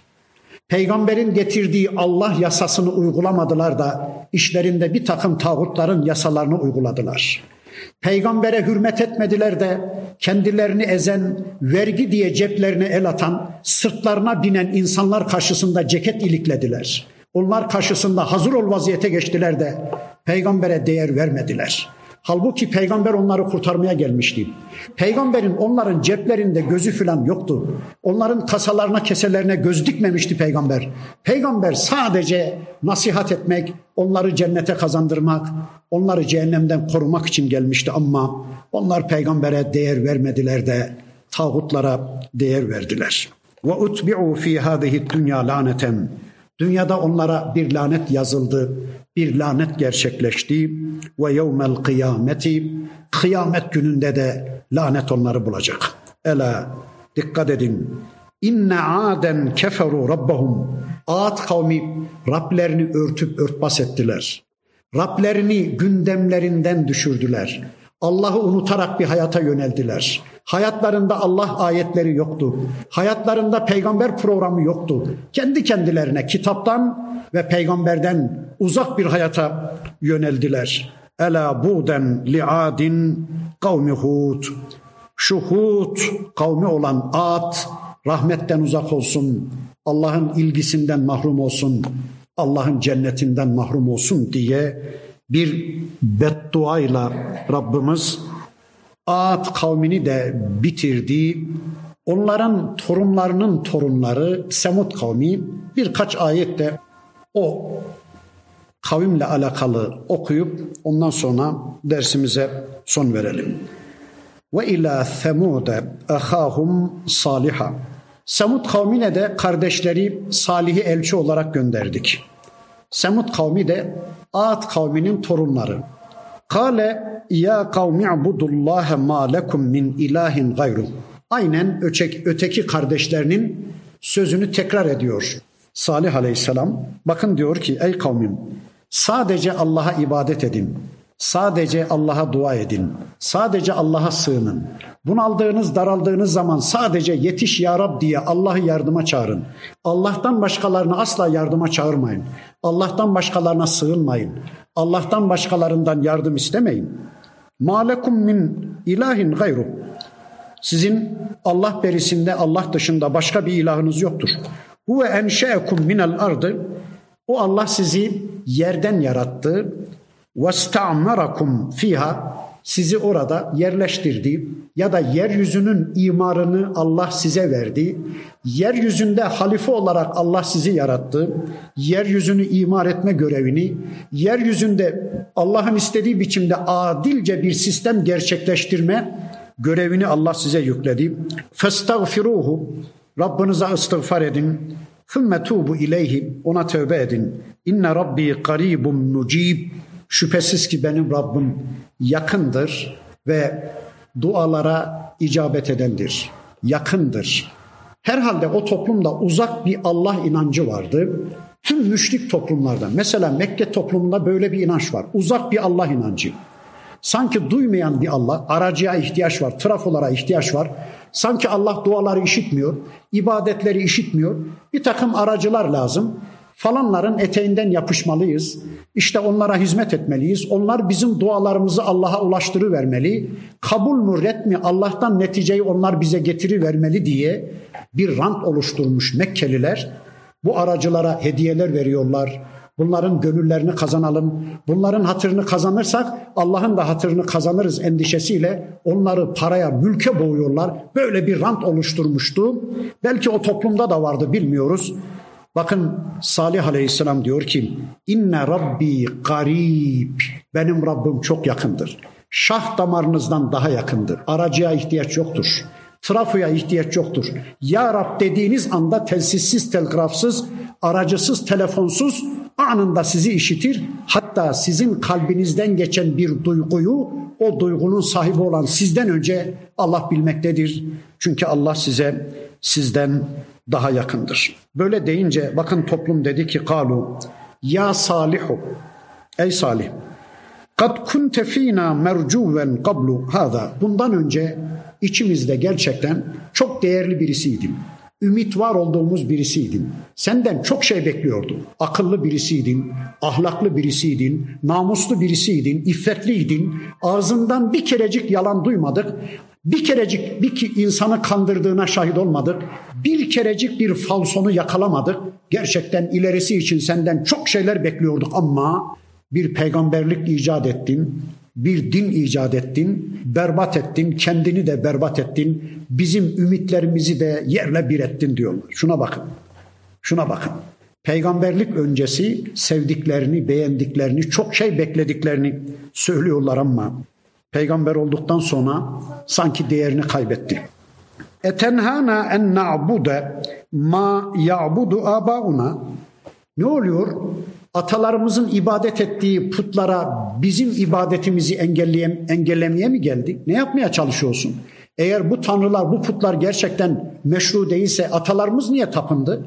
Peygamberin getirdiği Allah yasasını uygulamadılar da işlerinde bir takım tağutların yasalarını uyguladılar. Peygambere hürmet etmediler de kendilerini ezen, vergi diye ceplerine el atan, sırtlarına binen insanlar karşısında ceket iliklediler. Onlar karşısında hazır ol vaziyete geçtiler de peygambere değer vermediler. Halbuki peygamber onları kurtarmaya gelmişti. Peygamberin onların ceplerinde gözü falan yoktu. Onların kasalarına keselerine göz dikmemişti peygamber. Peygamber sadece nasihat etmek, onları cennete kazandırmak, onları cehennemden korumak için gelmişti ama onlar peygambere değer vermediler de tağutlara değer verdiler. Ve utbi'u fi hadihi dünya laneten. Dünyada onlara bir lanet yazıldı bir lanet gerçekleşti ve yevmel kıyameti kıyamet gününde de lanet onları bulacak. Ela dikkat edin. İnne aden keferu rabbahum. Ad kavmi Rablerini örtüp örtbas ettiler. Rablerini gündemlerinden düşürdüler. Allah'ı unutarak bir hayata yöneldiler. Hayatlarında Allah ayetleri yoktu. Hayatlarında peygamber programı yoktu. Kendi kendilerine kitaptan ve peygamberden uzak bir hayata yöneldiler. Ela buden li'adin kavmi Hud. Şu Hud kavmi olan Ad rahmetten uzak olsun. Allah'ın ilgisinden mahrum olsun. Allah'ın cennetinden mahrum olsun diye bir bedduayla Rabbimiz Ad kavmini de bitirdi. Onların torunlarının torunları Semud kavmi birkaç ayette o kavimle alakalı okuyup ondan sonra dersimize son verelim. Ve ila Semude ahahum saliha. Semud kavmine de kardeşleri Salih'i elçi olarak gönderdik. Semud kavmi de Ad kavminin torunları. Kale ya kavmi abudullaha ma lekum min ilahin gayru. Aynen öteki, öteki kardeşlerinin sözünü tekrar ediyor. Salih aleyhisselam bakın diyor ki ey kavmim sadece Allah'a ibadet edin. Sadece Allah'a dua edin. Sadece Allah'a sığının. Bunaldığınız, daraldığınız zaman sadece yetiş ya Rab diye Allah'ı yardıma çağırın. Allah'tan başkalarını asla yardıma çağırmayın. Allah'tan başkalarına sığınmayın. Allah'tan başkalarından yardım istemeyin. Malekum min ilahin gayru. Sizin Allah berisinde Allah dışında başka bir ilahınız yoktur. Huve enşeekum minel ardı. O Allah sizi yerden yarattı. Sta'marakum fiha. Sizi orada yerleştirdi ya da yeryüzünün imarını Allah size verdi. Yeryüzünde halife olarak Allah sizi yarattı. Yeryüzünü imar etme görevini, yeryüzünde Allah'ın istediği biçimde adilce bir sistem gerçekleştirme görevini Allah size yükledi. Festagfiruhu Rabbinize istiğfar edin. Fümme tubu ileyhi ona tövbe edin. İnne rabbi karibun mucib. Şüphesiz ki benim Rabbim yakındır ve dualara icabet edendir. Yakındır. Herhalde o toplumda uzak bir Allah inancı vardı. Tüm müşrik toplumlarda mesela Mekke toplumunda böyle bir inanç var. Uzak bir Allah inancı. Sanki duymayan bir Allah, aracıya ihtiyaç var, trafolara ihtiyaç var. Sanki Allah duaları işitmiyor, ibadetleri işitmiyor. Bir takım aracılar lazım. Falanların eteğinden yapışmalıyız. İşte onlara hizmet etmeliyiz. Onlar bizim dualarımızı Allah'a ulaştırıvermeli. Kabul mü ret mi Allah'tan neticeyi onlar bize getirivermeli diye bir rant oluşturmuş Mekkeliler. Bu aracılara hediyeler veriyorlar Bunların gönüllerini kazanalım. Bunların hatırını kazanırsak Allah'ın da hatırını kazanırız endişesiyle onları paraya, mülke boğuyorlar. Böyle bir rant oluşturmuştu. Belki o toplumda da vardı bilmiyoruz. Bakın Salih Aleyhisselam diyor ki inne rabbi garib benim Rabbim çok yakındır. Şah damarınızdan daha yakındır. Aracıya ihtiyaç yoktur. Trafoya ihtiyaç yoktur. Ya Rab dediğiniz anda telsizsiz, telgrafsız, aracısız, telefonsuz anında sizi işitir. Hatta sizin kalbinizden geçen bir duyguyu o duygunun sahibi olan sizden önce Allah bilmektedir. Çünkü Allah size sizden daha yakındır. Böyle deyince bakın toplum dedi ki kalu ya salihu ey salih kad kunte fina mercuven qablu hada bundan önce içimizde gerçekten çok değerli birisiydin. Ümit var olduğumuz birisiydin. Senden çok şey bekliyordum. Akıllı birisiydin, ahlaklı birisiydin, namuslu birisiydin, iffetliydin. Ağzından bir kerecik yalan duymadık. Bir kerecik bir insanı kandırdığına şahit olmadık. Bir kerecik bir falsonu yakalamadık. Gerçekten ilerisi için senden çok şeyler bekliyorduk ama bir peygamberlik icat ettin, bir din icat ettin, berbat ettin, kendini de berbat ettin, bizim ümitlerimizi de yerle bir ettin diyorlar. Şuna bakın, şuna bakın. Peygamberlik öncesi sevdiklerini, beğendiklerini, çok şey beklediklerini söylüyorlar ama peygamber olduktan sonra sanki değerini kaybetti. Etenhana en na'bude ma ya'budu abauna. Ne oluyor? Atalarımızın ibadet ettiği putlara bizim ibadetimizi engelleyem, engellemeye mi geldik? Ne yapmaya çalışıyorsun? Eğer bu tanrılar, bu putlar gerçekten meşru değilse atalarımız niye tapındı?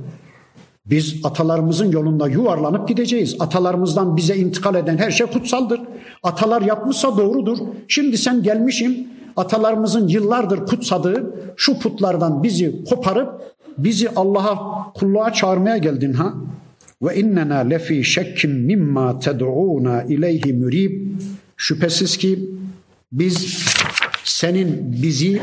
Biz atalarımızın yolunda yuvarlanıp gideceğiz. Atalarımızdan bize intikal eden her şey kutsaldır. Atalar yapmışsa doğrudur. Şimdi sen gelmişim atalarımızın yıllardır kutsadığı şu putlardan bizi koparıp bizi Allah'a kulluğa çağırmaya geldin ha? Ve innena lefi şekkim mimma ted'una ileyhi mürib. Şüphesiz ki biz senin bizi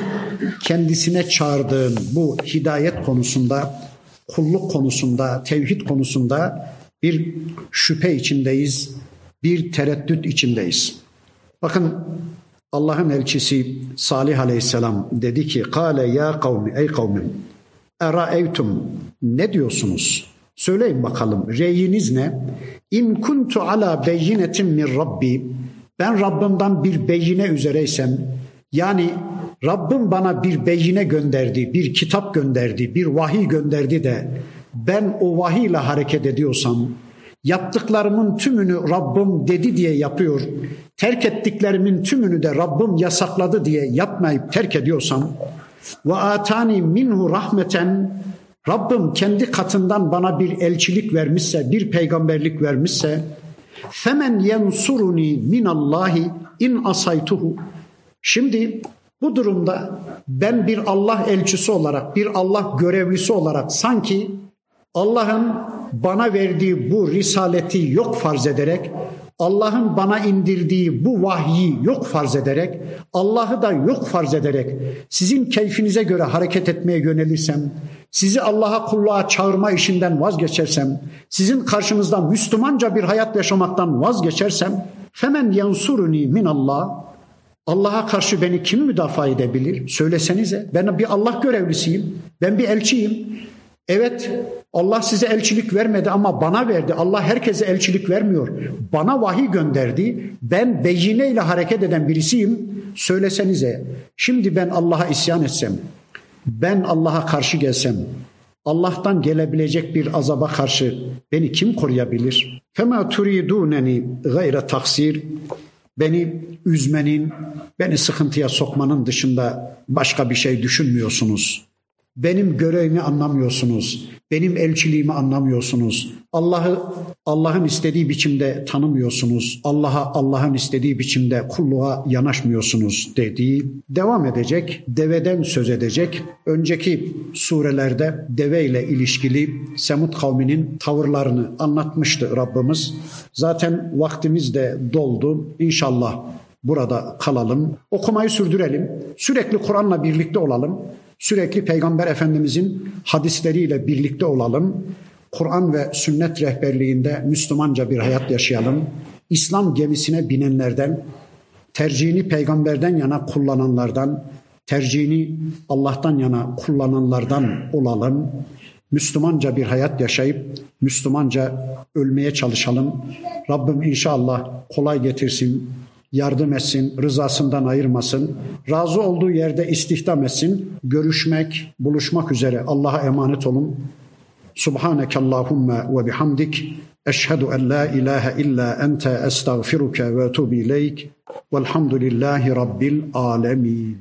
kendisine çağırdığın bu hidayet konusunda, kulluk konusunda, tevhid konusunda bir şüphe içindeyiz, bir tereddüt içindeyiz. Bakın Allah'ın elçisi Salih Aleyhisselam dedi ki: "Kale ya kavmi ey kavmim eraeytum ne diyorsunuz? Söyleyin bakalım reyiniz ne? İn kuntu ala beyinetin min Rabbi ben Rabbimden bir beyine üzereysem yani Rabbim bana bir beyine gönderdi, bir kitap gönderdi, bir vahiy gönderdi de ben o vahiyle hareket ediyorsam yaptıklarımın tümünü Rabbim dedi diye yapıyor, terk ettiklerimin tümünü de Rabbim yasakladı diye yapmayıp terk ediyorsam ve atani minhu rahmeten Rabbim kendi katından bana bir elçilik vermişse, bir peygamberlik vermişse femen yensuruni minallahi in asaytuhu. Şimdi bu durumda ben bir Allah elçisi olarak, bir Allah görevlisi olarak sanki Allah'ın bana verdiği bu risaleti yok farz ederek Allah'ın bana indirdiği bu vahyi yok farz ederek, Allah'ı da yok farz ederek sizin keyfinize göre hareket etmeye yönelirsem, sizi Allah'a kulluğa çağırma işinden vazgeçersem, sizin karşınızda Müslümanca bir hayat yaşamaktan vazgeçersem, femen yansuruni min Allah, Allah'a karşı beni kim müdafaa edebilir? Söylesenize. Ben bir Allah görevlisiyim. Ben bir elçiyim. Evet Allah size elçilik vermedi ama bana verdi. Allah herkese elçilik vermiyor. Bana vahiy gönderdi. Ben beyine ile hareket eden birisiyim. Söylesenize. Şimdi ben Allah'a isyan etsem, ben Allah'a karşı gelsem, Allah'tan gelebilecek bir azaba karşı beni kim koruyabilir? Fema turiduneni gayre taksir. Beni üzmenin, beni sıkıntıya sokmanın dışında başka bir şey düşünmüyorsunuz. Benim görevimi anlamıyorsunuz. Benim elçiliğimi anlamıyorsunuz. Allah'ı Allah'ın istediği biçimde tanımıyorsunuz. Allah'a Allah'ın istediği biçimde kulluğa yanaşmıyorsunuz dediği devam edecek. Deveden söz edecek. Önceki surelerde deve ile ilişkili Semud kavminin tavırlarını anlatmıştı Rabbimiz. Zaten vaktimiz de doldu. İnşallah burada kalalım. Okumayı sürdürelim. Sürekli Kur'an'la birlikte olalım. Sürekli Peygamber Efendimizin hadisleriyle birlikte olalım. Kur'an ve sünnet rehberliğinde Müslümanca bir hayat yaşayalım. İslam gemisine binenlerden, tercihini peygamberden yana kullananlardan, tercihini Allah'tan yana kullananlardan olalım. Müslümanca bir hayat yaşayıp Müslümanca ölmeye çalışalım. Rabbim inşallah kolay getirsin, yardım etsin, rızasından ayırmasın. Razı olduğu yerde istihdam etsin. Görüşmek, buluşmak üzere Allah'a emanet olun. Subhaneke Allahumma ve bihamdik. Eşhedü en la ilahe illa ente estağfiruke ve etubu ileyk. Velhamdülillahi Rabbil alemin.